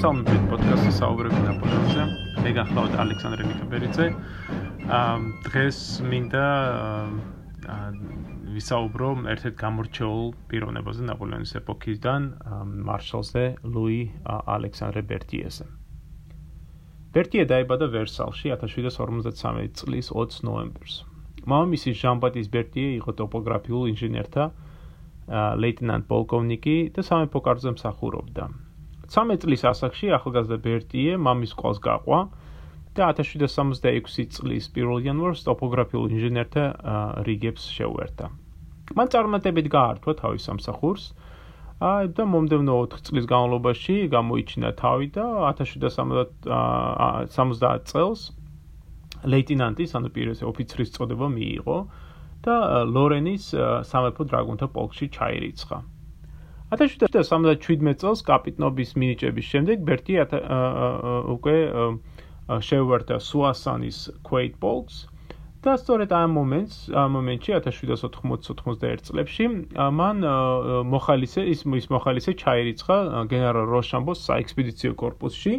მოგესალმებით პოდკასტის საუბრები ნაპოლეონზე. მე გახლავთ ალექსანდრე მიქაბერიძე. აა დღეს მინდა ვისაუბრო ერთ-ერთ გამორჩეულ პიროვნებაზე ნაპოლეონის ეპოქიდან, მარშალზე ლუი ალექსანდრე ბერტიეზე. ბერტიე დაიბადა ვერსალში 1753 წლის 20 ნოემბერს. მამამისი ჟან-ბატის ბერტიე იყო ტოპოგრაფიულ ინჟინერთა ლეიტენანტ პოლკოვნიკი და სამეფო კარზე მსახურობდა. 13 წლის ასაკში ახალგაზრდა ბერტიე მამის ყოლს გაყვა და 1766 წლის 1 იანვარს ტოპოგრაფიულ ინჟინერთა რიგებს შეუერთა. მან წარმატებით გაართვა თავის სამსახურს და მომდევნო 4 წლის განმავლობაში გამოიჩინა თავი და 1770 წელს ლეიტენანტის, ანუ პირველი ოფიცრის წოდება მიიღო და ლორენის სამეფო დრაგუნთა პოლკში ჩაირიცხა. 1777 წელს კაპიტნობის მინიჭების შემდეგ ბერტი უკვე შეუერთდა სუასანის კვეით პოლკს და სწორედ ამ მომენტს ამ მომენტში 1780-91 წლებში მან მოხალისე ის ის მოხალისე ჩაირიცხა გენერალ როშამბოს საექსპედიციო კორპუსში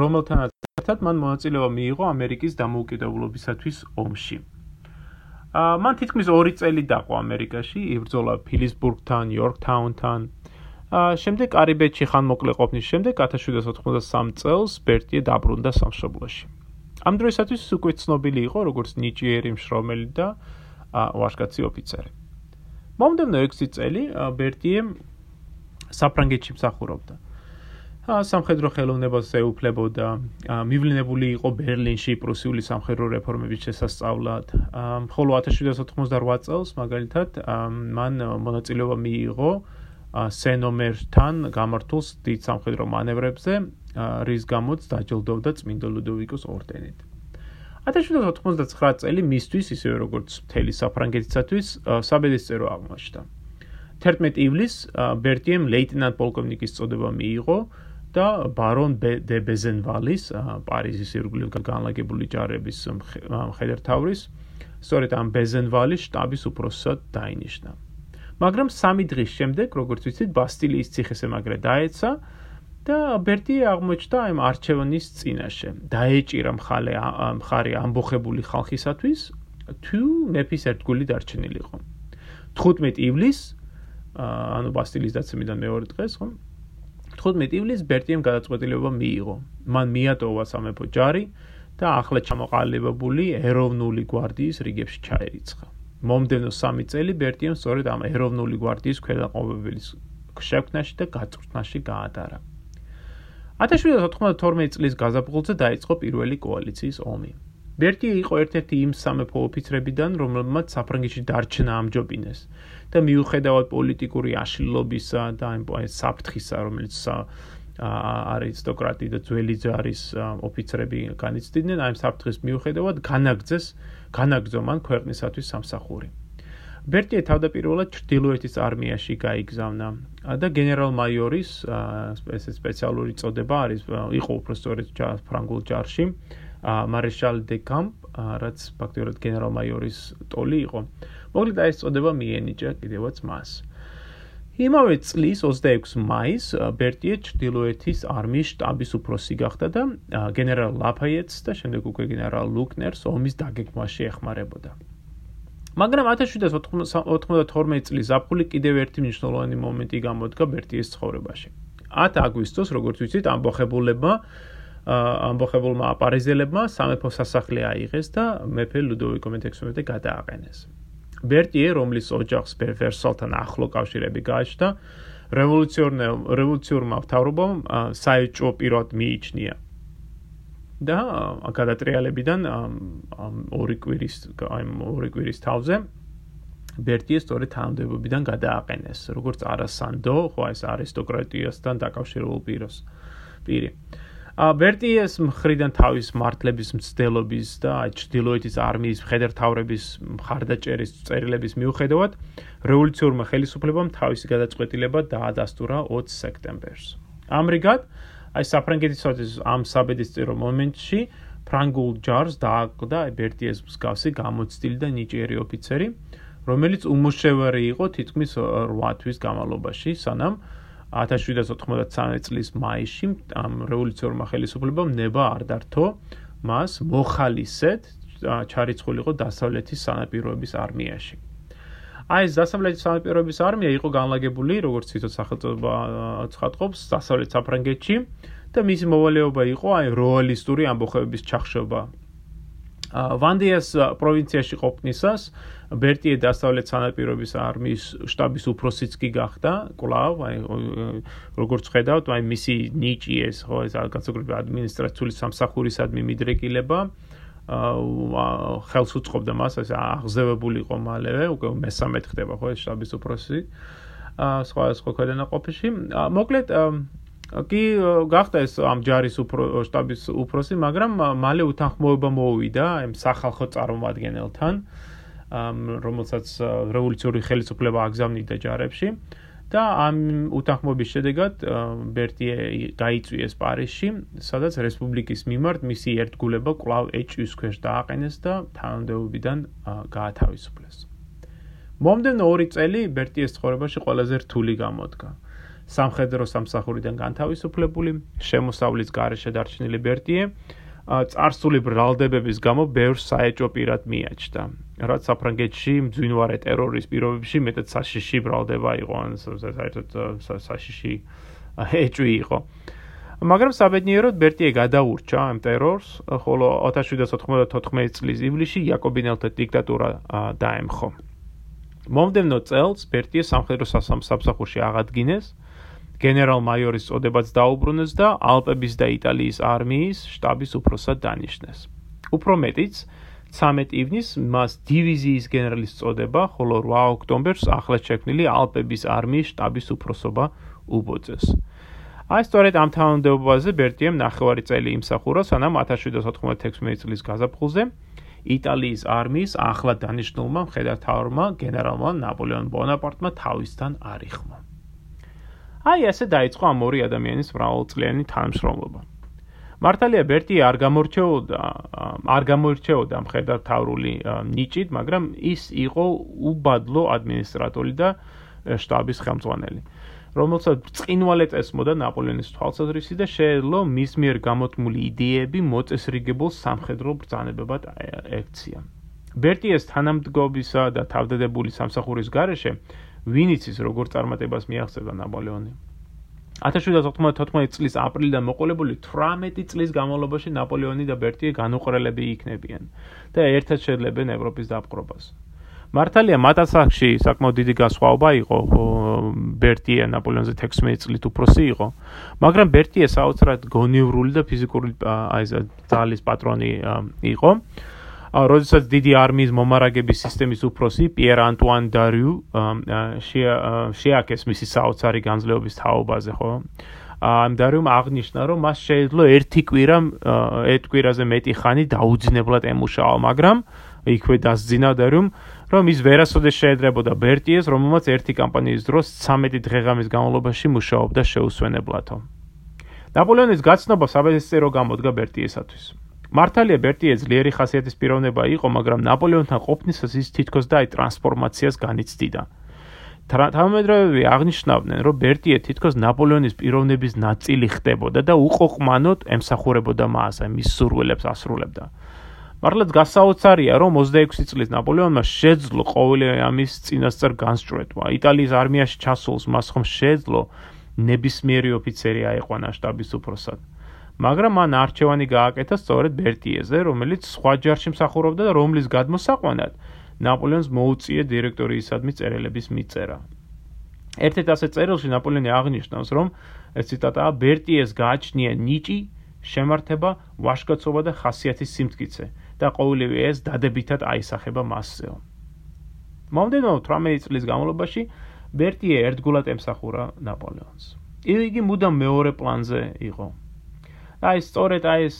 რომელთანაც ერთად მან მონაწილეობა მიიღო ამერიკის დამოუკიდებლობისათვის ომში. მან თითქმის 2 წელი დაყო ამერიკაში, იბრძოლა ფილისბურგთან, იორკთაუნთან. შემდეგ კარიბეთში ხანმოკლე ყოფნის შემდეგ 1783 წელს ბერტიე დაბრუნდა სამშობლოში. ამ დროისათვის უკვე ცნობილი იყო როგორც ნიჭიერი მშრომელი და ვაშკაცი ოფიცერი. მომდევნო 6 წელი ბერტიე საფრანგეთში მსახურობდა. სამხედრო ხელოვნებას ეუფლებოდა, მივლინებული იყო ბერლინში პრუსიული სამხედრო რეფორმების შესასწავლად. ხოლო 1788 წელს მაგალითად მან მონაწილეობა მიიღო სენომერთან გამართულ დიდ სამხედრო მანევრებზე, რის გამოც დაჯილდოვდა წმინდა ლუდოვიკოს ორდენით. 1789 წელი მისთვის, ისევე როგორც მთელი საფრანგეთისათვის, საბედისწერო აღმოჩნდა. 11 ივლისს ბერტიემ ლეიტენანტ პოლკოვნიკის წოდება მიიღო და ბარონ დე ბეზენვალის პარიზის ირგვლივ განლაგებული ჯარების მხედართავრის სწორედ ამ ბეზენვალის штаბის უფროსად დაინიშნა. მაგრამ სამი დღის შემდეგ, როგორც ვიცით, ბასტილიის ციხესიმაგრე დაეცა და ბერტი აღმოჩნდა ამ არჩევნის წინაშე. დაეჭირა მხარე მხარი ამბოხებული ხალხისათვის, თუ მეფის ერთგული დარჩენილიყო. 15 ივლისს ანუ ბასტილიის დაცემიდან მეორე დღეს, ხომ? 15 ივლისს ბერტიემ გადაწყვეტილება მიიღო. მან მიატოვა სამეფო ჯარი და ახლა ჩამოყალიბებული ეროვნული გვარდიის რიგებში ჩაერიცხა. მომდენო 3 წელი ბერტიემ სწორედ ამ ეროვნული გვარდიის ქვედანყოფების შექმნაში და გაწვრთნაში გაატარა. 1792 წლის გაზაფხულზე დაიწყო პირველი კოალიციის ომი. ბერტი იყო ერთ-ერთი იმ სამეფო ოფიცრებიდან, რომელმაც საფრანგეთში დარჩენა ამჯობინეს და მიუხედავად პოლიტიკური აშლილობისა და ამ საფრთხისა, რომელიც არისტოკრატი და ძველი ჯარის ოფიცრები განიცდიდნენ, ამ საფრთხის მიუხედავად განაგძეს, განაგძო მან ქვეყნისათვის სამსახური. ბერტი თავდაპირველად ჩრდილოეთის არმიაში გაიგზავნა და გენერალ-მაიორის სპეციალური წოდება არის იყო უბრალოდ ფრანგულ ჯარში. მარშალ დე კამპ, რაც ფაქტობრივად გენერალ-მაიორის ტოლი იყო. მოკლედ ეს წოდება მიენიჭა კიდევაც მას. იმავე წლის 26 მაისს ბერტიე ჩრდილოეთის არმიის შტაბის უფროსი გახდა და გენერალ ლაფაიეტს და შემდეგ უკვე გენერალ ლუკნერს ომის დაგეგმვაში ეხმარებოდა. მაგრამ 1792 წლის აპრილი კიდევ ერთი მნიშვნელოვანი მომენტი გამოდგა ბერტიეს ცხოვრებაში. 10 აგვისტოს, როგორც ვიცით, ამბოხებულებმა ამბოხებულმა აპარიზელებმა სამეფო სასახლე აიღეს და მეფე ლუდოვიკო მე-16 გადააყენეს. ბერტიე, რომლის ოჯახს ვერსალთან ახლო კავშირები გააჩნდა, რევოლუციონერ რევოლუციურმა მთავრობამ საეჭვო პირად მიიჩნია. და გადატრიალებიდან ორი კვირის აი ორი კვირის თავზე ბერტიე სწორედ თანამდებობიდან გადააყენეს, როგორც არასანდო, ხო ეს არისტოკრატიასთან დაკავშირებულ პიროს პირი. ბერტიეს მხრიდან თავის მართლების მცდელობის და ჩრდილოეთის არმიის მხედართავრების მხარდაჭერის წერილების მიუხედავად რევოლუციურმა ხელისუფლებამ თავისი გადაწყვეტილება დაადასტურა 20 სექტემბერს. ამრიგად, აი საფრანგეთის ამ საბედისწერო მომენტში ფრანგულ ჯარს დააკლდა ბერტიეს მსგავსი გამოცდილი და ნიჭიერი ოფიცერი, რომელიც უმუშევარი იყო თითქმის 8 თვის განმავლობაში, სანამ 1793 წლის მაისში ამ რევოლუციურმა ხელისუფლებამ ნება არ დართო მას მოხალისედ ჩარიცხულიყო დასავლეთის სანაპიროების არმიაში. აი ეს დასავლეთის სანაპიროების არმია იყო განლაგებული, როგორც თვითონ სახელწოდება ცხადყოფს, დასავლეთ საფრანგეთში და მისი მოვალეობა იყო აი როალისტური ამბოხებების ჩახშობა. ვანდიას პროვინციაში ყოფნისას ბერტიე დასავლეთ სანაპიროების არმიის შტაბის უფროსიც კი გახდა, კლავ, აი როგორც ხედავთ, აი მისი ნიჭი ეს ხო ეს განსაკუთრებით ადმინისტრაციული სამსახურისადმი მიდრეკილება აა ხელს უწყობდა მას, ეს აღზევებული იყო მალევე, უკვე მესამედ ხდება ხო ეს შტაბის უფროსი. აა სხვა სხვა ქვედანაყოფში. მოკლედ კი გახდა ეს ამ ჯარის უფრო შტაბის უფროსი, მაგრამ მალე უთანხმოება მოუვიდა ამ სახალხო წარმომადგენელთან. რომელსაც რევოლუციური ხელისუფლება აგზავნიდა ჯარებში და ამ უთანხმოების შედეგად ბერტიე გაიწვიეს პარიზში, სადაც რესპუბლიკის მიმართ მისი ერთგულება კვლავ ეჭვის ქვეშ დააყენეს და თანამდებობიდან გაათავისუფლეს. მომდენო 2 წელი ბერტიეს ცხოვრებაში ყველაზე რთული გამოდგა. სამხედრო სამსახურიდან განთავისუფლებული, შემოსავლის გარეშე დარჩენილი ბერტიე წარსული ბრალდებების გამო ბევრ საეჭო პირად მიაჩნდა. რაც საფრანგეთში მძვინვარე ტერორის პირობებში მეტად საშიში ბრალდება იყო, ან საერთოდ საშიში ეჭვი იყო. მაგრამ საბედნიეროდ ბერტიე გადაურჩა ამ ტერორს, ხოლო 1794 წლის ივლისში იაკობინელთა დიქტატურა დაემხო. მომდევნო წელს ბერტიე სამხედრო სამსახურში აღადგინეს გენერალ-მაიორის წოდებაც დაუბრუნეს და ალპების და იტალიის არმიის შტაბის უფროსად დანიშნეს. უფრო მეტიც, 13 ივნისს მას დივიზიის გენერალის წოდება, ხოლო 8 ოქტომბერს ახლად შექმნილი ალპების არმიის შტაბის უფროსობა უბოძეს. აი სწორედ ამ თანამდებობაზე ბერტიემ ნახევარი წელი იმსახურა, სანამ 1796 წლის გაზაფხულზე იტალიის არმიის ახლად დანიშნულმა მხედართმთავარმა გენერალმა ნაპოლეონ ბონაპარტმა თავისთან არიხმა. აი ესე დაიწყო ამ ორი ადამიანის მრავალწლიანი თანამშრომლობა. მართალია ბერტი არ გამორჩეოდა არ გამორჩეოდა მხედარ თავრული ნიჭით, მაგრამ ის იყო უბადლო ადმინისტრატორი და შტაბის ხელმძღვანელი. რომელსაც წინვალე წესმოდა ნაპოლეონის თვალსაზრისი და შეეძლო მის მიერ გამოთმული იდეები მოწესრიგებულ სამხედრო ბრძანებებად ექცია. ბერტიეს თანამდგომისა და თავდადებული სამსახურის გარეშე ვინიცის როგორ წარმატებას მიაღწევდა ნაპოლეონი? 1794 წლის აპრილიდან მოყოლებული 18 წლის განმავლობაში ნაპოლეონი და ბერტიე განუყრელები იქნებიან და ერთად შეძლებენ ევროპის დაპყრობას. მართალია მატასახში საკმაოდ დიდი გასხვავება იყო ბერტიე ნაპოლეონზე 16 წლით უფროსი იყო მაგრამ ბერტიე საოცრად გონივრული და ფიზიკური აი ძალის პატრონი იყო როდესაც დიდი არმიის მომარაგების სისტემის უფროსი პიერ ანტუან დარიუ შეაქეს მისი საოცარი განძლეობის თაობაზე, ხო? ამ დარიუმ აღნიშნა, რომ მას შეეძლო ერთი კვირა ერთ კვირაზე მეტი ხანი დაუძინებლად ემუშავა, მაგრამ იქვე დასძინა დარიუმ, რომ ის ვერასოდეს შეედრებოდა ბერტიეს, რომელმაც ერთი კამპანიის დროს 13 დღეღამის განმავლობაში მუშაობდა შეუსვენებლათო. ნაპოლეონის გაცნობა საბედისწერო გამოდგა ბერტიესათვის. მართალია ბერტიე ძლიერი ხასიათის პიროვნება იყო, მაგრამ ნაპოლეონთან ყოფნისას ის თითქოს და აი ტრანსფორმაციას განიცდიდა. თამამედროვები აღნიშნავდნენ, რომ ბერტიე თითქოს ნაპოლეონის პიროვნების ნაწილი ხდებოდა და უყოყმანოდ ემსახურებოდა მას, აი მის სურვილებს ასრულებდა. მართლაც გასაოცარია, რომ 26 წლის ნაპოლეონმა შეძლო ყოველი ამის წინასწარ განსჭრეთვა. იტალიის არმიაში ჩასულს მას ხომ შეძლო ნებისმიერი ოფიცერი აეყვანა შტაბის უფროსად. მაგრამ მან არჩევანი გააკეთა სწორედ ბერტიეზე, რომელიც სხვა ჯარში მსახურობდა და რომლის გადმოსაყვანად ნაპოლეონს მოუწია დირექტორიისადმი წერილების მიწერა. ერთ-ერთ ასე წერილში ნაპოლეონი აღნიშნავს, რომ ეს ციტატაა ბერტიეს გააჩნია ნიჭი, შემართება, ვაშკაცობა და ხასიათის სიმტკიცე და ყოველივე ეს დადებითად აისახება მასზეო. მომდენო 18 წლის განმავლობაში ბერტიე ერთგულად ემსახურა ნაპოლეონს. იგი მუდამ მეორე პლანზე იყო. აი სწორედ აი ეს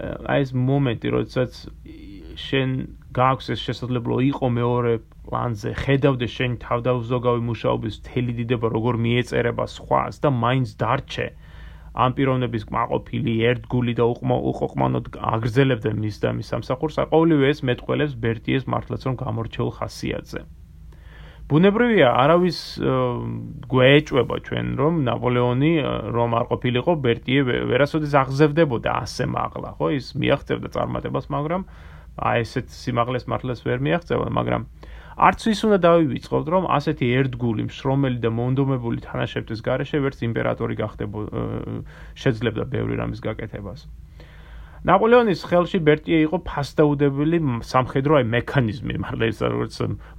აი ეს მომენტი, როდესაც შენ გააქვს ეს შესაძლებლობა იყო მეორე პლანზე, ხედავდე შენ თავდავზოგავი მუშაობის თელი დიდება როგორ მიეწერება სხვას და მაინც დარჩე ამ პიროვნების კმაყოფილი ერთგული და უყოყმანოდ აგრძელებდა მის და მის სამსახურს, ყოველივე ეს მეტყველებს ბერტიეს მართლაც რომ გამორჩეულ ხასიათზე. ბუნებრივია, არავის გვეეჭვება ჩვენ რომ ნაპოლეონი რომ არ ყოფილიყო ბერტიე ვერასოდეს აღზევდებოდა ასე მაღლა, ხო? ის მიაღწევდა წარმატებას, მაგრამ აი ესეთ სიმაღლეს მართლაც ვერ მიაღწევა, მაგრამ არც ის უნდა დავივიწყოთ, რომ ასეთი ერთგული, მშრომელი და მონდომებული თანაშემწის გარეშე ვერც იმპერატორი გახდებოდა შეძლებდა ბევრი რამის გაკეთებას. ნაპოლეონის ხელში ბერტიე იყო ფასდაუდებელი სამხედრო აი მექანიზმი, მართლა ის როგორც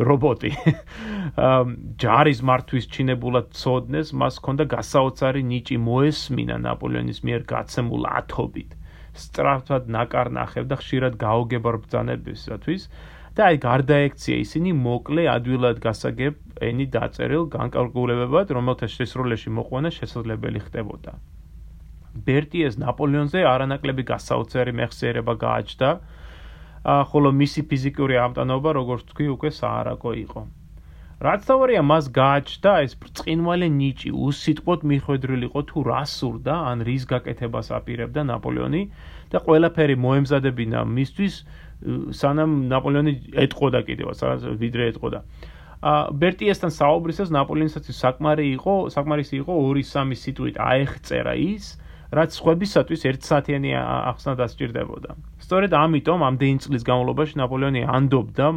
რობოტი. ჯარის მართვის ჩინებულად წოდნეს, მას ჰქონდა გასაოცარი ნიჭი მოესმინა ნაპოლეონის მიერ გაცემულ ათობით. სწრაფად ნაკარნახებდა ხშირად გაოგებარ ბრძანებისათვის და აი გარდაექცია ისინი მოკლე ადვილად გასაგებ ენი დაწერილ განკალკულებებად, რომელთა შესრულებაში მოყვანა შესაძლებელი ხდებოდა. ბერტიეს ნაპოლეონზე არანაკლები გასაოცარი მეხსიერება გააჩნდა. ხოლო მისი ფიზიკური ამტანობა, როგორც თქვი, უკვე საარაკო იყო. რაც თავარია მას გააჩნდა ეს ბრწყინვალე ნიჭი, უსიტყვოდ მიხვედრილიყო თუ რა სურდა, ან რის გაკეთებას აპირებდა ნაპოლეონი და ყველაფერი მოემზადებინა მისთვის, სანამ ნაპოლეონი ეთყოდა კიდევ, სადაც ვიდრე ეთყოდა. ა ბერტიესთან საუბრისას ნაპოლეონისაც საკმარი იყო, საკმარისი იყო 2-3 სიტყვით აეხწერა ის, რაც ხვებისათვის 1 საათიანი ახსნა დასჭირდებოდა. სწორედ ამიტომ ამდენი წლის განმავლობაში ნაპოლეონი ანდობდა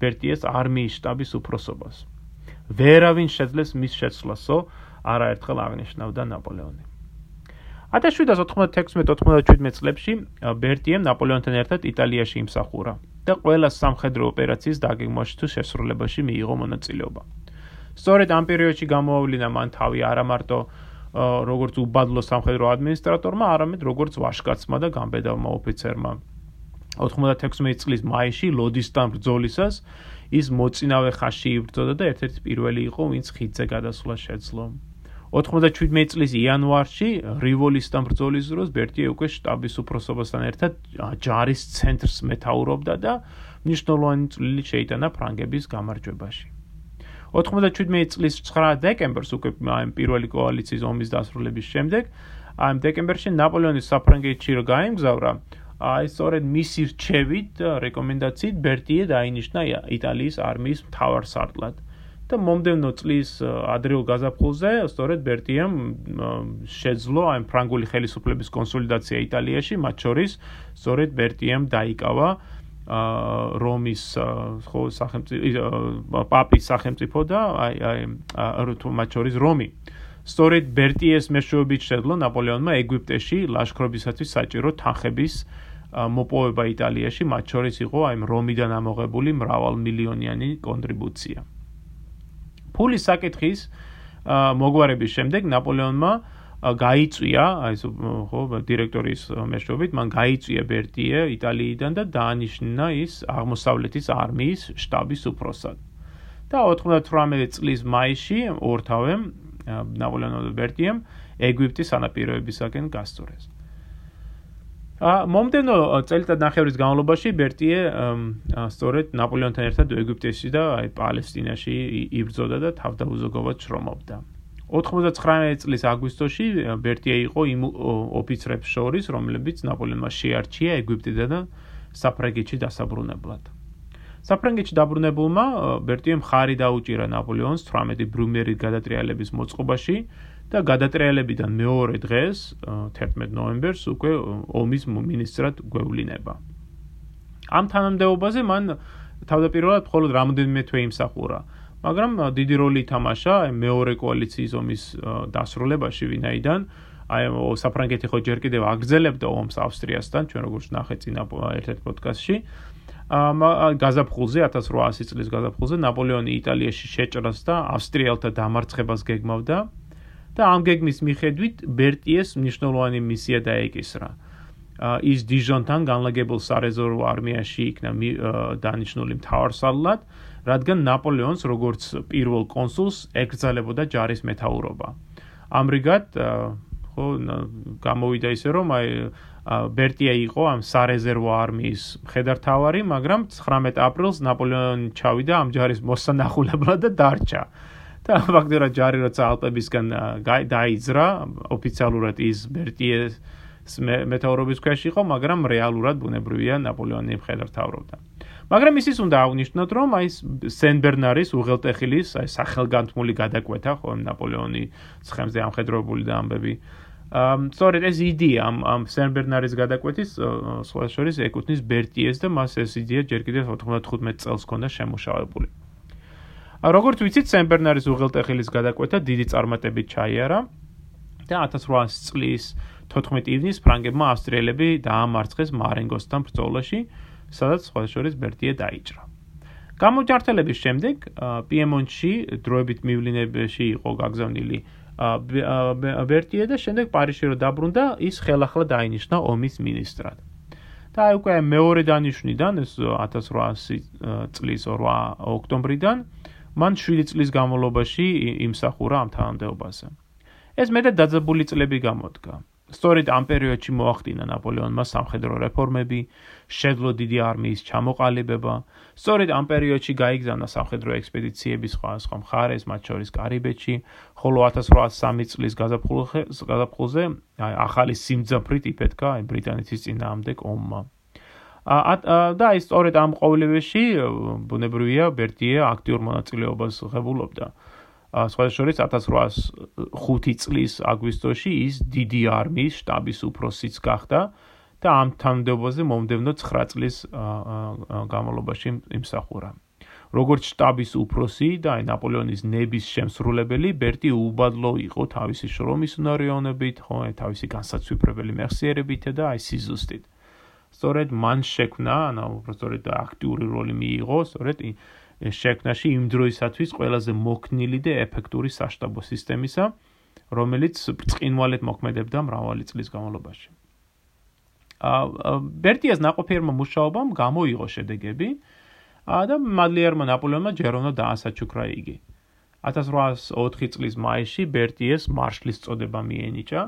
ბერტიეს არმიის შტაბის უფროსობას. ვერავინ შეძლეს მის შეცვლასო, არაერთხელ აღნიშნავდა ნაპოლეონი. 1796-97 წლებში ბერტიემ ნაპოლეონთან ერთად იტალიაში იმსახურა და ყველა სამხედრო ოპერაციის დაგეგმვაში თუ შესრულებაში მიიღო მონაწილეობა. სწორედ ამ პერიოდში გამოავლინა მან თავი არა მარტო როგორც უბადლო სამხედრო ადმინისტრატორმა, არამედ როგორც ვაშკაცმა და გამბედავმა ოფიცერმა. 96 წლის მაისში ლოდისთან ბრძოლისას ის მოწინავე ხაში იბრძოდა და ერთ-ერთი პირველი იყო, ვინც ხიდზე გადასვლა შეძლო. 97 წლის იანვარში რივოლისთან ბრძოლის დროს ბერტიე უკვე შტაბის უფროსობასთან ერთად ჯარის ცენტრს მეთაურობდა და მნიშვნელოვანი წვლილი შეიტანა ფრანგების გამარჯვებაში. 97 წლის 9 დეკემბერს უკვე აი პირველი კოალიციის ომის დასრულების შემდეგ აი დეკემბერში ნაპოლეონის საფრანგეთში რო გაემგზავრა. აი სწორედ მისი რჩევით რეკომენდაციით ბერტიე დაინიშნა იტალიის არმიის მთავარ სარდლად. და მომდევნო წლის ადრეულ გაზაფხულზე სწორედ ბერტიემ შეძლო აი ფრანგული ხელისუფლების კონსოლიდაცია იტალიაში. მათ შორის სწორედ ბერტიემ დაიკავა რომის ხო სახელმწიფო პაპის სახელმწიფო და აი აი მათ შორის რომი. სწორედ ბერტიეს მეშვეობით შეძლო ნაპოლეონმა ეგვიპტეში ლაშქრობისათვის საჭირო თანხების მოპოვება იტალიაში. მათ შორის იყო აი რომიდან ამოღებული მრავალმილიონიანი კონტრიბუცია. ფულის საკითხის მოგვარების შემდეგ ნაპოლეონმა გაიწვია, აი ეს ხო დირექტორის მეშვეობით, მან გაიწვია ბერტიე იტალიიდან და დაანიშნა ის აღმოსავლეთის არმიის შტაბის უფროსად. და 98 წლის მაისში ორთავემ ნაპოლეონ ბერტიემ ეგვიპტის სანაპიროებისაკენ გასწორეს. ა მომდენო წელიწად ნახევრის განმავლობაში ბერტიე სწორედ ნაპოლეონთან ერთად ეგვიპტეში და აი პალესტინაში იბრძოდა და თავდაუზოგავად შრომობდა. 99 წლის აგვისტოში ბერტია იყო იმ ოფიცრებს შორის, რომლებიც ნაპოლეონმა შეარჩია ეგვიპტიდან და საფრანგეთში დასაბრუნებლად. საფრანგეთში დაბრუნებულმა ბერტიემ ხარი დაუჭირა ნაპოლეონს 18 ბრუმერის გადატრიალების მოწყობაში და გადატრიალებიდან მეორე დღეს 11 ნოემბერს უკვე ომის მინისტრად გვევლინება. ამ თანამდებობაზე მან თავდაპირველად მხოლოდ რამოდენიმე თვე იმსახურა. მაგრამ დიდი როლი ითამაშა მეორე კოალიციის ომის დასრულებაში, ვინაიდან აი საფრანგეთი ხო ჯერ კიდევ აგრძელებდა ომს ავსტრიასთან, ჩვენ როგორც ნახეთ წინა ერთ-ერთ პოდკასტში. აა გაზაფხულზე 1800 წლის გაზაფხულზე ნაპოლეონი იტალიაში შეჭრას და ავსტრიელთა დამარცხებას გეგმავდა და ამ გეგმის მიხედვით ბერტიეს მნიშვნელოვანი მისია დაეკისრა. ის დიჟონთან განლაგებულ სარეზერვო არმიაში იქნა დანიშნული მთავარსარდლად რადგან ნაპოლეონს როგორც პირველ კონსულს ეკრძალებოდა ჯარის მეთაურობა. ამრიგად ხო გამოვიდა ისე რომ აი ბერტია იყო ამ სარეზერვო არმიის მხედართავარი, მაგრამ 19 აპრილს ნაპოლეონი ჩავიდა ამ ჯარის მოსანახულებლად და დარჩა. და ფაქტობრივად ჯარი როცა ალპებისგან დაიძრა, ოფიციალურად ის ბერტიეს მეთაურობის ქვეშ იყო, მაგრამ რეალურად ბუნებრივია ნაპოლეონი მხედართავრობდა. მაგრამ ისიც უნდა აღნიშნოთ, რომ აი სენბერნარის უღელტეხილის აი სახელგანთმული გადაკვეთა, ხო, ნაპოლეონი ცხემზე ამხედრებული და ამბები. ამ სწორედ ეს იდეა ამ ამ სენბერნარის გადაკვეთის სხვა შორის ეკუთვნის ბერტიეს და მას ეს იდეა ჯერ კიდევ 95 წელს ქონდა შემუშავებული. ა როგორც ვიცით, სენბერნარის უღელტეხილის გადაკვეთა დიდი წარმატებით ჩაიარა და 1800 წლის 14 ივნისს ფრანგებმა ავსტრიელები დაამარცხეს მარენგოსთან ბრძოლაში, სადაც სხვა შორის ბერტიე დაიჭრა. გამოჯართელების შემდეგ პიემონტში დროებით მივლინებაში იყო გაგზავნილი ბერტიე და შემდეგ პარიზში რო დაბრუნდა, ის ხელახლა დაინიშნა ომის ministrად. და აი უკვე მეორე დანიშნიდან ეს 1800 წლის 8 ოქტომბრიდან მან 7 წლის განმავლობაში იმსახურა ამ თანამდებობაზე. ეს მეტად დაძაბული წლები გამოდგა. სწორედ ამ პერიოდში მოახდინა ნაპოლეონმა სამხედრო რეფორმები, შედლო დიდი არმიის ჩამოყალიბება. სწორედ ამ პერიოდში გაიგზავნა სამხედრო ექსპედიციები სხვადასხვა მხარეს, მათ შორის კარიბეთში, ხოლო 1803 წლის გაზაფხულზე ახალი სიმძაფრით იფეთქა ბრიტანეთის წინააღმდეგ ომმა. და აი სწორედ ამ ყოველებში ბუნებრივია ბერტიე აქტიურ მონაწილეობას ღებულობდა. სხვადასხვა შორის 1805 წლის აგვისტოში ის დიდი არმიის შტაბის უფროსიც გახდა. და ამ თანამდებობაზე მომდევნო 9 წლის განმავლობაში იმსახურა. როგორც штаბის უფროსი და ნაპოლეონის ნების შემსრულებელი, ბერტი უბადლო იყო თავისი შრომის უნარიანობით, ხო, თავისი განსაცვიფრებელი მეხსიერებით და აი სიზუსტით. სწორედ მან შექმნა, ანუ სწორედ აქტიური როლი მიიღო, სწორედ შექმნაში იმ დროისათვის ყველაზე მოქნილი და ეფექტური საშტაბო სისტემისა, რომელიც ბრწყინვალედ მოქმედებდა მრავალი წლის განმავლობაში. ბერტიას ნაყოფიერმა მუშაობამ გამოიღო შედეგები და მადლიერმა ნაპოლეონმა ჯერ უნდა დაასაჩუქრა იგი. 1804 წლის მაისში ბერტიეს მარშლის წოდება მიენიჭა.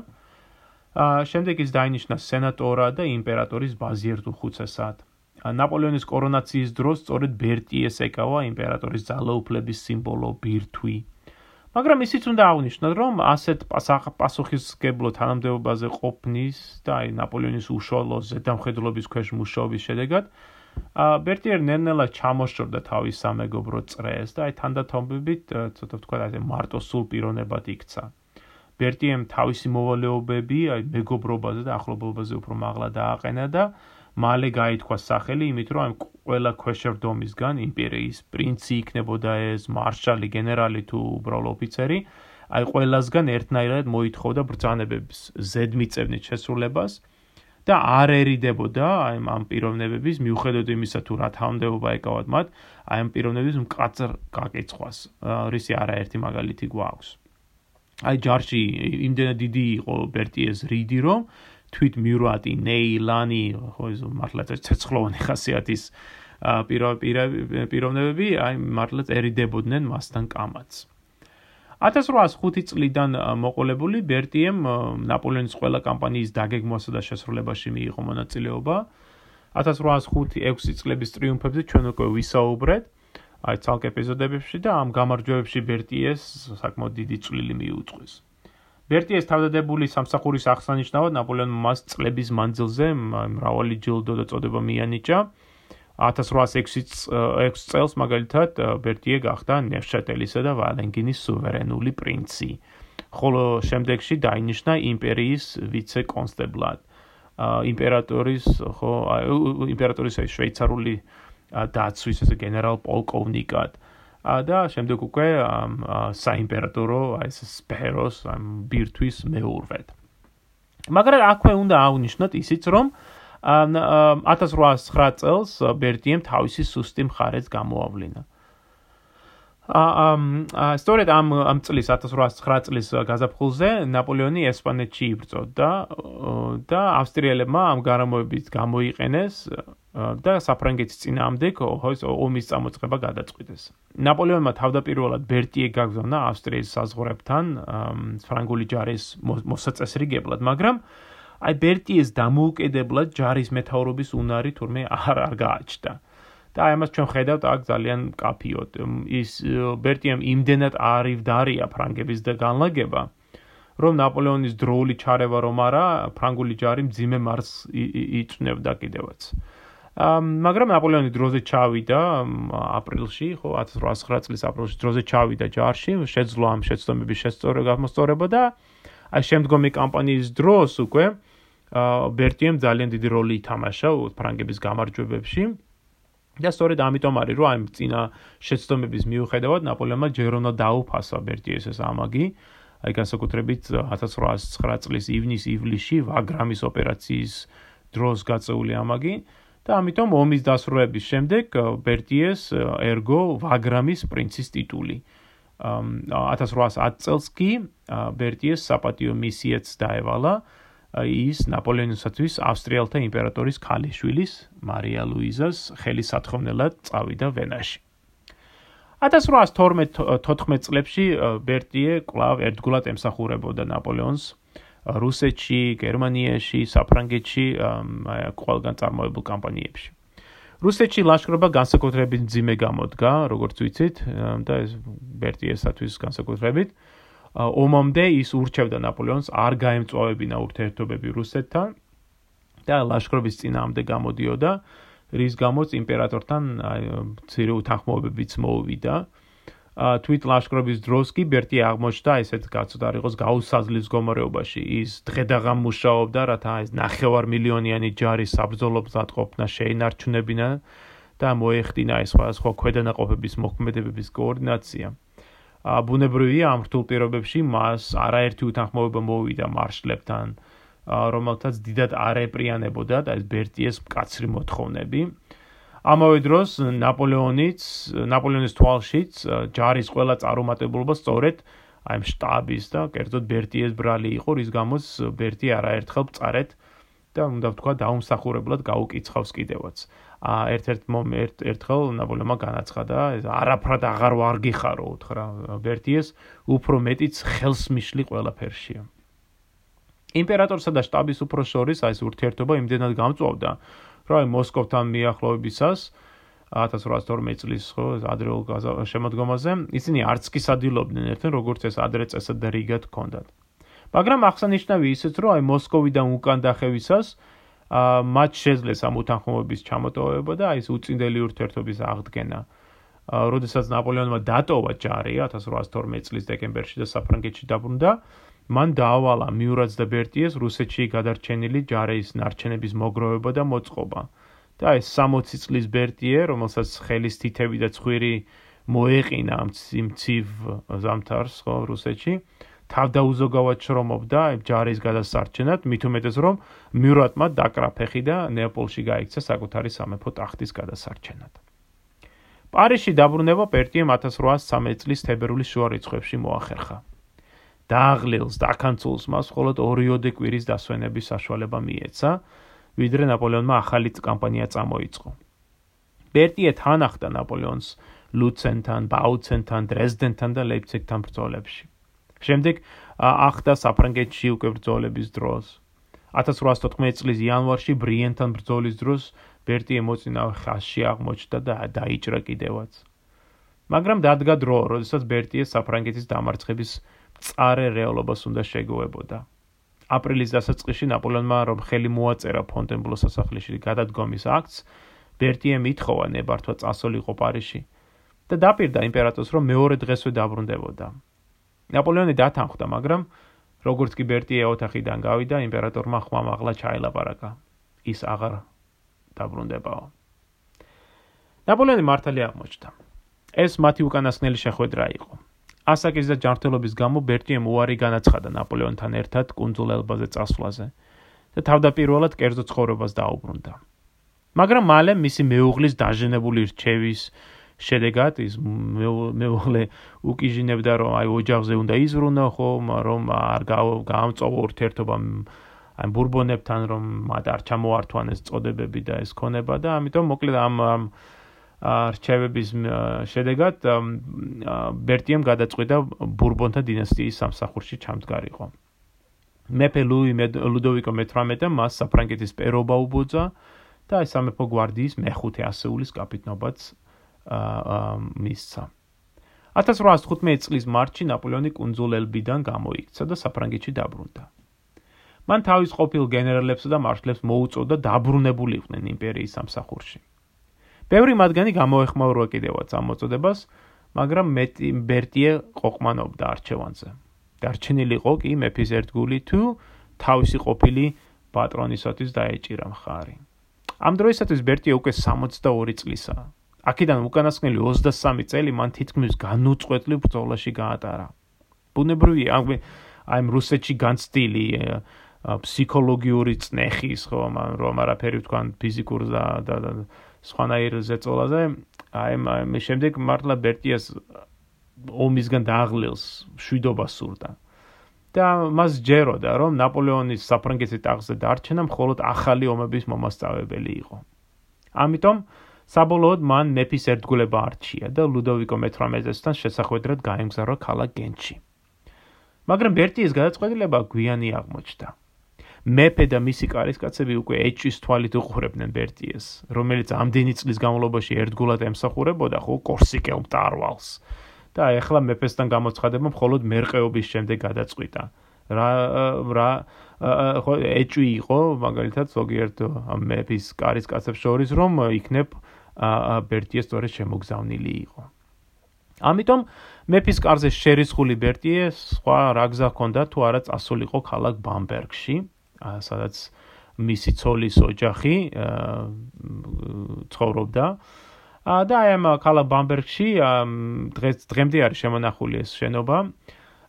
აა შემდეგ ის დაინიშნა სენატორად და იმპერატორის ბაზიერტულ ხუცესად. ნაპოლეონის კორონაციის დროს სწორედ ბერტიეს ეკავა იმპერატორის ძალაუფლების სიმბოლო ბირთვი. მაგრამ ისიც უნდა აღნიშნოთ, რომ ასეთ პასუხისგებლო თანამდებობაზე ყოფნის და აი ნაპოლეონის უშუალო ზედამხედველობის ქვეშ მუშაობის შედეგად ა ბერტიერ ნენელა ჩამოშორდა თავის სამეგობრო წრეს და აი თანდათანობით ცოტა ვთქვა აი მარტო სულ პიროვნებად იქცა. ბერტიემ თავისი მოვალეობები აი მეგობრობაზე და ახლობლობაზე უფრო მაღლა დააყენა და მალე გაითქვა სახელი, იმით რომ ამ ყველა ქვეშევრდომისგან იმპერიის პრინცი იქნებოდა ეს, მარშალი, გენერალი თუ უბრალო ოფიცერი, აი ყველასგან ერთნაირად მოითხოვდა ბრძანებების ზედმიწევნით შესრულებას და არერიდებოდა აი ამ პიროვნებების მიუხედავად იმისა თუ რა თანამდებობა ეკავათ მათ, აი ამ პიროვნებების მკაცრ გაკეცხვას, რისი არაერთი მაგალითი გვაქვს. აი ჯარში იმდენად დიდი იყო ბერტიეს რიდი რომ თვით მიურატი, ნეილანი, ხო ეს მართლაც ცეცხლოვანი ხასიათის პიროვნებები, აი მართლაც ერიდებოდნენ მასთან კამაც. 1805 წლიდან მოყოლებული ბერტიემ ნაპოლეონის ყველა კამპანიის დაგეგმვასა და შესრულებაში მიიღო მონაწილეობა. 1805-6 წლების ტრიუმფებზე ჩვენ უკვე ვისაუბრეთ. აი ცალკე ეპიზოდებში და ამ გამარჯვებებში ბერტიეს საკმაოდ დიდი წვლილი მიუძღვის. ბერტიეს თავდადებული სამსახურის აღსანიშნავად ნაპოლეონმა მას წლების მანძილზე მრავალი ჯილდო და წოდება მიანიჭა. 1806 წელს მაგალითად ბერტიე გახდა ნევშატელისა და ვალენგინის სუვერენული პრინცი. ხოლო შემდეგში დაინიშნა იმპერიის ვიცე-კონსტებლად. იმპერატორის ხო იმპერატორის შვეიცარიული დაცვის ესე გენერალ პოლკოვნიკად. და შემდეგ უკვე საიმპერატორო აი ეს სპეროს ამ ბირთვის მეურვედ. მაგრამ აქვე უნდა აღნიშნოთ ისიც რომ 1809 წელს ბერტიემ თავისი სუსტი მხარეც გამოავლინა. აა სწორედ ამ ამ წლის 1809 წლის გაზაფხულზე ნაპოლეონი ესპანეთში იბრძოდა და ავსტრიელებმა ამ გარამოებით გამოიყენეს და საფრანგეთის წინააღმდეგ ომის წამოწყება გადაწყვიტეს. ნაპოლეონმა თავდაპირველად ბერტიე გაგზავნა ავსტრიის საზღვრებთან ფრანგული ჯარის მოსაწესრიგებლად, მაგრამ აი ბერტიეს დამოუკიდებლად ჯარის მეთაურობის უნარი თურმე არ არ გააჩნდა. და აი ამას ჩვენ ხედავთ აქ ძალიან კაფიოდ ის ბერტიამ იმდენად არივდარია ფრანგების და განლაგება რომ ნაპოლეონის დროული ჩარევა რომ არა ფრანგული ჯარი მძიმე მარს იწნევდა კიდევაც მაგრამ ნაპოლეონი დროზე ჩავიდა აპრილში, ხო, 1809 წლის აპრილში დროზე ჩავიდა ჯარში, შეძლო ამ შეცდომების შესწორება გამოსწორება და აი შემდგომი კამპანიის დროს უკვე ბერტიემ ძალიან დიდი როლი ითამაშა ფრანგების გამარჯვებებში. და სწორედ ამიტომ არის რომ აი წინა შეცდომების მიუხედავად ნაპოლეონმა ჯერ უნდა დაუფასა ბერტიეს ეს ამაგი. აი განსაკუთრებით 1809 წლის ივნის-ივლისში ვაგრამის ოპერაციის დროს გაწეული ამაგი. და ამიტომ ომის დასრულების შემდეგ ბერტიეს ერგო ვაგრამის პრინცის ტიტული. 1810 წელს კი ბერტიეს საპატიო მისიაც დაევალა ის ნაპოლეონისათვის ავსტრიელთა იმპერატორის ქალიშვილის მარია ლუიზას ხელისათხოვნელად წავიდა ვენაში. 1812-14 წლებში ბერტიე კვლავ ერთგულად ემსახურებოდა ნაპოლეონს რუსეთში, გერმანიაში, საფრანგეთში, ყველგან წარმოებულ კამპანიებში. რუსეთში ლაშქრობა განსაკუთრებით ძიმე გამოდგა, როგორც ვიცით, და ეს ბერტიესათვის განსაკუთრებით. ომამდე ის ურჩევდა ნაპოლეონს არ გაემწვავებინა ურთიერთობები რუსეთთან და ლაშქრობის წინაამდე გამოდიოდა, რის გამოც იმპერატორთან აი ცირე უთანხმოებებიც მოუვიდა. თვით ლაშქრობის დროს კი ბერტი აღმოჩნდა ესეთ გაცდარ იყოს გაუსაზლის გომარეობაში ის დღედაღამ მუშაობდა რათა ეს ნახევარ მილიონიანი ჯარი საბრძოლო მზადყოფნა შეინარჩუნებინა და მოეხდინა ეს სხვა ქვედანაყოფების მოქმედებების კოორდინაცია. ა ბუნებრივია ამ რთულ პირობებში მას არაერთი უთანხმოება მოვიდა მარშლებთან რომელთაც დიდად არეპრიანებოდა და ეს ბერტიეს მკაცრი მოთხოვნები. ამავე დროს ნაპოლეონიც ნაპოლეონის თვალშიც ჯარის ყველა წარუმატებლობა სწორედ აი შტაბის და კერძოდ ბერტიეს ბრალი იყო რის გამოც ბერტი არაერთხელ წარეთ და უნდა ვთქვა დაუმსახურებლად გაუკიცხავს კიდევაც. ა ერთ-ერთ მომენტ ერთხელ ნაპოლეონმა განაცხადა ეს არაფრად აღარ ვარ გიხარო უთხრა ბერტიეს უფრო მეტიც ხელს მიშლი ყველაფერშია. იმპერატორსა და შტაბის უფროს შორის აი ეს ურთიერთობა იმდენად გამწვავდა რა აი მოსკოვთან მიახლოებისას 1812 წლის ხო ადრეულ შემოდგომაზე ისინი არც კი სადილობდნენ ერთენ როგორც ეს ადრე წესად და რიგად ჰქონდათ მაგრამ აღსანიშნავი ისიც რომ აი მოსკოვიდან უკან დახევისას მათ შეძლეს ამ უთანხმოების ჩამოტოვება და აი ეს უწინდელი ურთიერთობის აღდგენა. როდესაც ნაპოლეონმა დატოვა ჯარი 1812 წლის დეკემბერში და საფრანგეთში დაბრუნდა, მან დაავალა მიურაც და ბერტიეს რუსეთში გადარჩენილი ჯარის ნარჩენების მოგროვება და მოწყობა. და ეს 60 წლის ბერტიე, რომელსაც ხელის თითები და ცხვირი მოეყინა ამ ციმცივ ზამთარს ხო რუსეთში, თავდაუზოგავად შრომობდა ჯარის გადასარჩენად, მით უმეტეს რომ მიურატმა დაკრა ფეხი და ნეაპოლში გაიქცა საკუთარი სამეფო ტახტის გადასარჩენად. პარიზში დაბრუნება ბერტიემ 1813 წლის თებერვლის შუა რიცხვებში მოახერხა. დააღლილს დაკანცულს მას მხოლოდ ორიოდე კვირის დასვენების საშუალება მიეცა, ვიდრე ნაპოლეონმა ახალი კამპანია წამოიწყო. ბერტიე თან ახდა ნაპოლეონს ლუცენთან, ბაუცენთან, დრეზდენთან და ლეიპციგთან ბრძოლებში. შემდეგ ახდა საფრანგეთში უკვე ბრძოლების დროს. 1814 წლის იანვარში ბრიენთან ბრძოლის დროს ბერტიე მოწინავე ხაზში აღმოჩნდა და დაიჭრა კიდევაც. მაგრამ დადგა დრო, როდესაც ბერტიე საფრანგეთის დამარცხების წარე რეალობას უნდა შეგუებოდა. აპრილის დასაწყისში ნაპოლეონმა რომ ხელი მოაწერა ფონტენბლოს სასახლეში გადადგომის აქტს, ბერტიემ ითხოვა ნებართვა წასულიყო პარიში და დაპირდა იმპერატორს რომ მეორე დღესვე დაბრუნდებოდა. ნაპოლეონი დათანხმდა, მაგრამ როგორც კი ბერტიე ოთახიდან გავიდა, იმპერატორმა ხმამაღლა ჩაილაპარაკა. ის აღარ დაბრუნდებაო. ნაპოლეონი მართალი აღმოჩნდა. ეს მათი უკანასკნელი შეხვედრა იყო. ასაკის და ჯანმრთელობის გამო ბერტიემ უარი განაცხადა ნაპოლეონთან ერთად კუნძულ ელბაზე წასვლაზე და თავდაპირველად კერძო ცხოვრებას დაუბრუნდა. მაგრამ მალე მისი მეუღლის დაჟენებული რჩევის შედეგად ის მეუღლე უკიჟინებდა რომ აი ოჯახზე უნდა იზრუნო ხო რომ არ გაამწოვო ურთიერთობა აი ბურბონებთან რომ მათ არ ჩამოართვანეს წოდებები და ეს ქონება და ამიტომ მოკლედ ამ რჩევების შედეგად ბერტიემ გადაწყვიტა ბურბონთა დინასტიის სამსახურში ჩამდგარიყო. მეფე ლუი ლუდოვიკო მე-18 მას საფრანგეთის პერობა უბოძა და აი სამეფო გვარდიის მეხუთე ასეულის კაპიტნობაც მისცა. 1815 წლის მარტში ნაპოლეონი კუნძულ ელბიდან გამოიქცა და საფრანგეთში დაბრუნდა. მან თავის ყოფილ გენერალებსა და მარშლებს მოუწოდა დაბრუნებულიყვნენ იმპერიის სამსახურში. ბევრი მათგანი გამოეხმაურა კიდევაც ამ მოწოდებას, მაგრამ მეტი ბერტიე ყოყმანობდა არჩევანზე. დარჩენილი იყო კი მეფის ერთგული თუ თავისი ყოფილი პატრონისათვის დაეჭირა მხარი. ამ დროისათვის ბერტიე უკვე 62 წლისაა. აქედან უკანასკნელი 23 წელი მან თითქმის განუწყვეტლივ ბრძოლაში გაატარა. ბუნებრივია, ამ რუსეთში განცდილი ფსიქოლოგიური წნეხის ხო რომ არაფერი თქვან ფიზიკურ და და სხვანაირ ზეწოლაზე. აი მე შემდეგ მართლა ბერტიას ომისგან დააღლილს შვიდობა სურდა. და მას ჯეროდა რომ ნაპოლეონის საფრანგეთის ტახტზე დარჩენა მხოლოდ ახალი ომების მომასწავებელი იყო. ამიტომ საბოლოოდ მან მეფის ერთგულება არჩია და ლუდოვიკო მე-18-სთან შესახვედრად გაემგზავრა ქალაქ გენჩი. მაგრამ ბერტიეს გადაწყვეტილება გვიანი აღმოჩნდა მეფე და მისი კარისკაცები უკვე ეჭვის თვალით უყურებდნენ ბერტიეს, რომელიც ამდენი წლის განმავლობაში ერთგულად ემსახურებოდა ხო კორსიკელ მტარვალს. და ეხლა მეფესთან გამოცხადება მხოლოდ მერყეობის შემდეგ გადაწყვიტა. რა რა ხო ეჭვი იყო მაგალითად ზოგიერთ მეფის კარისკაცებს შორის რომ იქნებ ბერტიეს სწორედ შემოგზავნილი იყო. ამიტომ მეფის კარზე შერისხული ბერტიე სხვა რა გზა ჰქონდა თუ არა წასულიყო ქალაქ ბამბერგში სადაც მისი ცოლის ოჯახი ცხოვრობდა. და აი ამ კალა ბამბერგში დღეს დღემდე არის შემონახული ეს შენობა.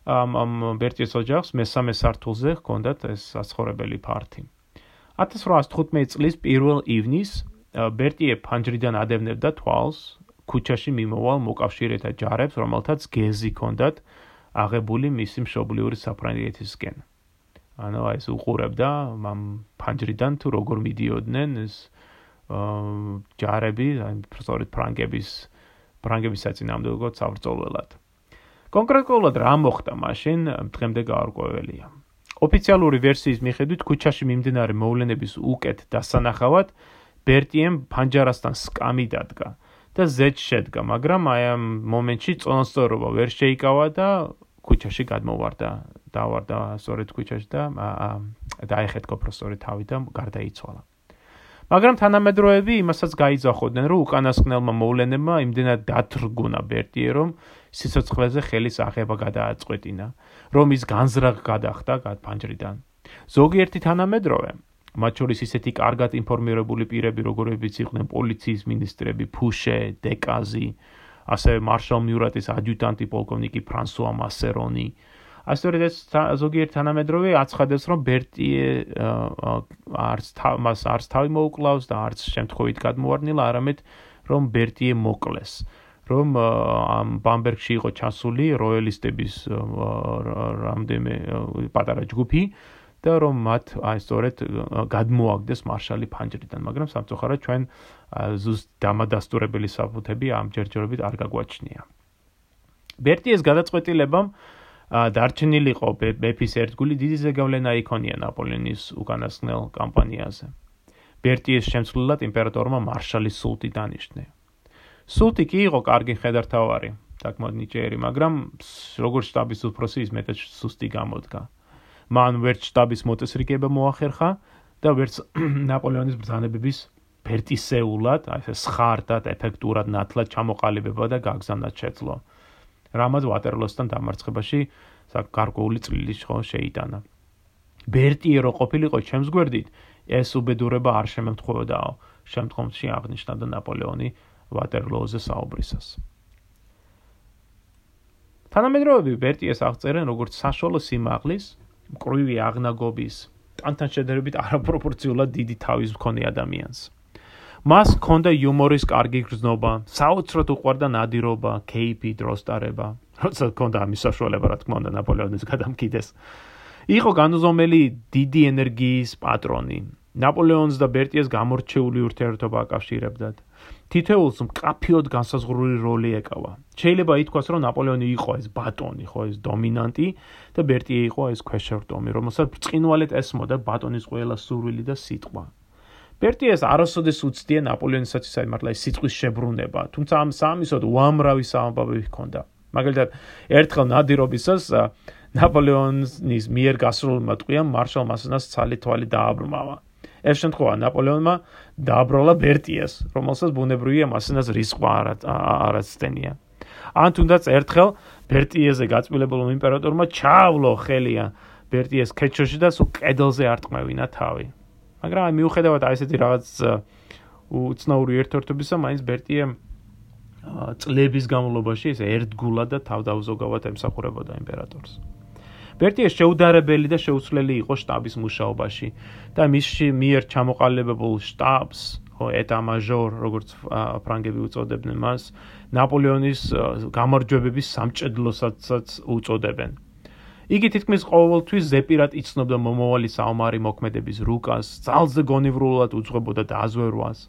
ამ ამ ბერტიეს ოჯახს მესამე სართულზე ჰქონდათ ეს საცხოვრებელი ფართი. 1815 წლის 1 ივნისს ბერტიე ფანჯრიდან ადევნებდა თვალს ქუჩაში მიმოვალ მოკავშირეთა ჯარებს, რომელთაც გეზი ჰქონდათ აღებული მისი მშობლიური საფრანგეთისკენ. ანუ აი ეს უყურებდა მამ ფანჯრიდან თუ როგორ მიდიოდნენ ეს აა ჯარები, აი სწორედ ფრანგების ფრანგების საწინააღმდეგო საბრძოლველად. კონკრეტულად რა მოხდა მაშინ დღემდე გაარკვეველია. ოფიციალური ვერსიის მიხედვით ქუჩაში მიმდინარე მოვლენების უკეთ დასანახავად ბერტიემ ფანჯარასთან სკამი დადგა და ზეც შედგა, მაგრამ აი ამ მომენტში წონასწორობა ვერ შეიკავა და ქუჩაში გადმოვარდა დავარდა სწორედ ქუჩაში და დაეხეთქო პროფესორი თავი და გარდაიცვალა. მაგრამ თანამედროვეები იმასაც გაიძახოდნენ, რომ უკანასკნელმა მოვლენებმა იმდენად დათრგუნა ბერტიე, რომ სიცოცხლეზე ხელის აღება გადააწყვეტინა, რომ ის განზრახ გადახდა გადფანჯრიდან. ზოგიერთი თანამედროვე მათ შორის ისეთი კარგად ინფორმირებული პირები, როგორებიც იყვნენ პოლიციის მინისტრები ფუშე, დეკაზი, ასევე მარშალ მიურატის ადიუტანტი პოლკოვნიკი ფრანსუა მასერონი, ასეთორე ეს ზოგიერთ თანამედროვე აცხადებს რომ ბერტიე არც მას არც თავი მოუკლავს და არც შემთხვევით გადმოვარდნილა არამედ რომ ბერტიე მოკლეს. რომ ამ ბამბერგში იყო ჩასული როიალისტების რამდენიმე პატარა ჯგუფი და რომ მათ აი სწორედ გადმოაგდეს მარშალი ფანჯრიდან მაგრამ სამწუხაროდ ჩვენ ზუსტ დამადასტურებელი საფუთები ამ ჯერჯერობით არ გაგვაჩნია. ბერტიეს გადაწყვეტილებამ დარჩენილიყო მეფის ერთგული დიდი ზეგავლენა იქონია ნაპოლეონის უკანასკნელ კამპანიაზე. ბერტიეს შემცვლელად იმპერატორმა მარშალი სულტი დანიშნა. სულტი კი იყო კარგი ხედართავარი, საკმაოდ ნიჭიერი, მაგრამ როგორც შტაბის უფროსი ის მეტად სუსტი გამოდგა. მან ვერც შტაბის მოწესრიგება მოახერხა და ვერც ნაპოლეონის ბრძანებების ფერტისეულად, აი ეს ხარტად, ეფექტურად, ნათლად ჩამოყალიბება და გაგზავნა შეძლო. რამაც ვატერლოსთან დამარცხებაში წილი ხო შეიტანა. ბერტიე რო ყოფილიყო ჩემს გვერდით, ეს უბედურება არ შემემთხვეოდაო. შემდგომში აღნიშნა და ნაპოლეონი ვატერლოზე საუბრისას. თანამედროვეები ბერტიეს აღწერენ როგორც საშუალო სიმაღლის, მკრივი აღნაგობის, ტანთან შედარებით არაპროპორციულად დიდი თავის მქონე ადამიანს. მას ჰქონდა იუმორის კარგი გრძნობა, საოცრად უყვარდა ნადირობა, кейფი, დროსტარება. როცა ჰქონდა ამის საშუალება, რა თქმა უნდა, ნაპოლეონის გადამკიდეს. იყო განუზომელი დიდი ენერგიის პატრონი. ნაპოლეონს და ბერტიეს გამორჩეული ურთიერთობა აკავშირებდათ. თითოეულს მკაფიოდ განსაზღვრული როლი ეკავა. შეიძლება ითქვას, რომ ნაპოლეონი იყო ეს ბატონი, ხო, ეს დომინანტი და ბერტიე იყო ეს ქვეშევრდომი, რომელსაც ბრწყინვალედ ესმოდა ბატონის ყველა სურვილი და სიტყვა. ბერტიეს არასოდეს უცდია ნაპოლეონისაც ისე მართლა ის სიტყვის შებრუნება, თუმცა ამ სამისოდ უამრავი სამბაბი ჰქონდა. მაგალითად, ერთხელ ნადირობისას ნაპოლეონის მიერ გასრულმა ტყვიამ მარშალ მასანას ცალი თვალი დააბრმავა. ეს შემთხვევა ნაპოლეონმა დააბრალა ბერტიას, რომელსაც ბუნებრივია მასანას რისკვა არაცდენია. ან თუნდაც ერთხელ ბერტიეზე გაწმილებულმა იმპერატორმა ჩავლო ხელია ბერტიეს ქეჩოში და სულ კედელზე არტყმევინა თავი. მაგრამ აი მიუხედავად აი ესეთი რაღაც უცნაური ერთერთობისა, მაინც ბერტიე წლების განმავლობაში ეს ერთგულად და თავდაუზოგავად ემსახურებოდა იმპერატორს. ბერტიე შეუდარებელი და შეუცვლელი იყო შტაბის მუშაობაში და მისში მიერ ჩამოყალიბებულ შტაბს, ხო, ეტა-მაჟორ, როგორც ფრანგები უწოდებდნენ მას, ნაპოლეონის გამარჯვებების სამჭედლოსაც უწოდებენ. იგი თითქმის ყოველთვის ზეპირად იცნობდა მომავალი საომარი მოქმედების რუკას, ძალზე გონივრულად უძღვებოდა დაზვერვას.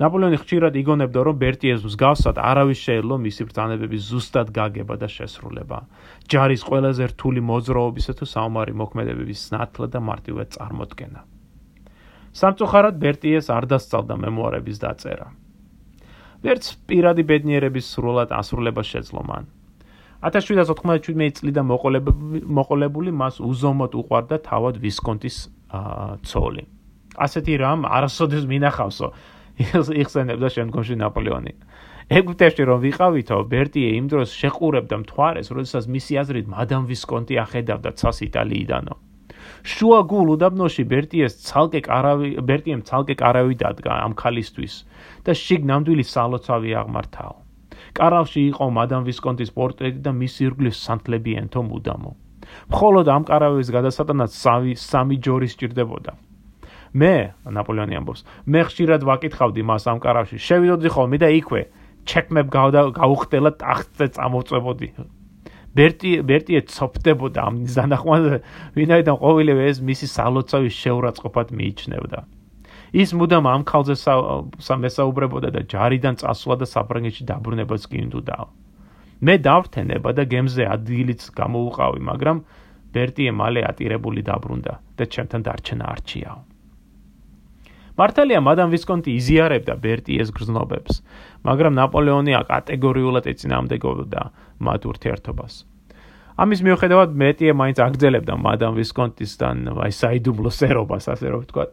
ნაპოლეონი ხშირად იგონებდა, რომ ბერტიეს მსგავსად არავის შეეძლო მისი ბრძანებების ზუსტად გაგება და შესრულება. ჯარის ყველაზე რთული მოძრაობისა თუ საომარი მოქმედებების ნათლა და მარტივად წარმოქმნა. სამწუხაროდ ბერტიეს არ დასწალდა მემუარების დაწერა. ვერც პირადი ბედნიერების სრულად ასრულება შეძლო მან. 1797 წლიდან მოყოლებული მას უზომოდ უყვარდა თავად ვისკონტის ცოლი. ასეთი რამ არასოდეს მინახავსო. იხსენებდა შემდგომში ნაპოლეონი. ეგვიპტეში რომ ვიყავითო, ბერტიე იმ დროს შეყურებდა მთვარეს, როდესაც მისი აზრით მადამ ვისკონტი ახედავდა ცას იტალიიდანო. შუა გულ უდაბნოში ბერტიეს ცალკე კარავი, ბერტიემ ცალკე კარავი დადგა ამ ქალისთვის და შიგ ნამდვილი სალოცავი აღმართაო. კარავში იყო მადამ ვისკონტის პორტრეტი და მის ირგვლივ სანთლები ენთო მუდამო. მხოლოდ ამ კარავის გადასატანად სამი სამი ჯორი სჭირდებოდა. მე, ნაპოლეონი ამბობს, მე ხშირად ვაკითხავდი მას ამ კარავში. შევიდოდი ხოლმე და იქვე ჩეკმებ გავდა გაუხტელა ტახტზე წამოვწებოდი. ბერტი ბერტიე ცოფდებოდა ამ ზანახვანზე, ვინაიდან ყოველივე ეს მისი სალოცავი შეურაცხყოფად მიიჩნევდა. ის მუდამ ამ ხალზე სამესაუბრებოდა და ჯარიდან წასვლა და საფრანგეთში დაბრუნებას კი უნდოდა. მე დავრთენება და გემზე ადგილიც გამოუყავი, მაგრამ ბერტიე მალე ატირებული დაბრუნდა და ჩემთან დარჩენა არჩიაო. მართალია, მადამ ვისკონტი იზიარებდა ბერტიეს გრძნობებს, მაგრამ ნაპოლეონი აკატეგორიულად ეწინააღმდეგებოდა მათ ურთიერთობას. ამის მიუხედავად, მეტიე მაინც აგძელებდა მადამ ვისკონტისთან აი საიდუმლო სერობას, ასე რომ ვთქვათ.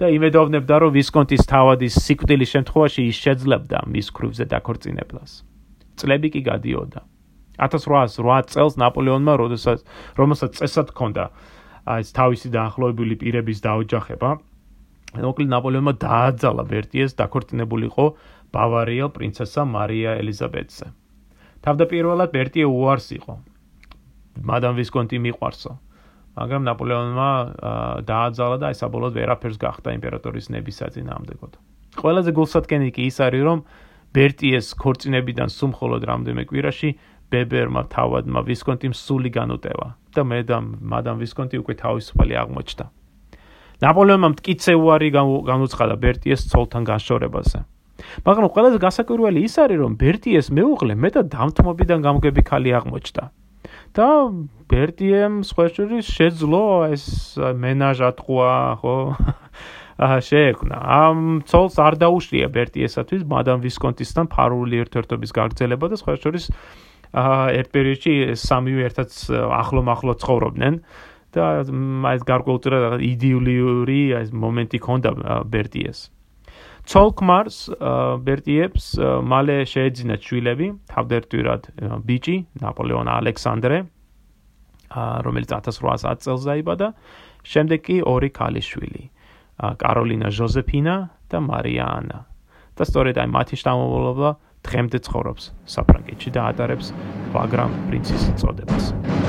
და იმედოვნებდა, რომ ვისკონტის თავადის სიკვდილის შემთხვევაში ის შეძლებდა მის კრუვზე დაქორწინებას. წლები კი გადიოდა. 1808 წელს ნაპოლეონმა, როდესაც რომელსაც წესად ჰქონდა ეს თავისი დაახლოებული პირების დაოჯახება, მოკლედ ნაპოლეონმა დააძალა ვერტიეს დაქორწინებულიყო ბავარიელ პრინცესა მარია ელიზაბეტზე. თავდაპირველად ვერტიე უარს იყო. მადამ ვისკონტი მიყვარსო. მაგრამ ნაპოლეონმა დააძალა და ეს საბოლოოდ ვერაფერს გახდა იმპერატორის ნების საწინააღმდეგოდ. ყველაზე გულსატკენი კი ის არის, რომ ბერტიეს ქორწინებიდან სულ მხოლოდ რამდენიმე კვირაში ბებერმა თავადმა ვისკონტიმ სული განუტევა და მედამ მადამ ვისკონტი უკვე თავისუფალი აღმოჩნდა. ნაპოლეონმა მткиცე უარი განუცხადა ბერტიეს ცოლთან გაშორებაზე. მაგრამ ყველაზე გასაკვირველი ის არის, რომ ბერტიეს მეუღლე მეტად დამთმობიდან გამგები ქალი აღმოჩნდა. და ბერტიემ სხვაშორის შეძლო ეს მენაჟატყვა, ხო? აა შეექმნა. ამ ცოლს არ დაუშლია ბერტიესათვის მადამ ვისკონტისთან ფარული ერთ-ერთობის გაგრძელება და სხვაშორის აა ერთ პერიოდში სამივე ერთად ახლო-მახლო ცხოვრობდნენ და ეს გარკვეულწილად იდილიური ეს მომენტი ჰქონდა ბერტიეს. ცოლკმარს ბერტიებს მალე შეეძინა ჩვილები, თავდერთვირად ბიჭი, ნაპოლეონ ალექსანდრე, რომელიც 1810 წელს დაიბადა, შემდეგ კი ორი ქალიშვილი, კაროლინა ჟოზეფინა და მარია ანა. და სწორედ აი მათი შთამომავლობა დღემდე ცხოვრობს საფრანგეთში და ატარებს ვაგრამ პრინცის წოდებას.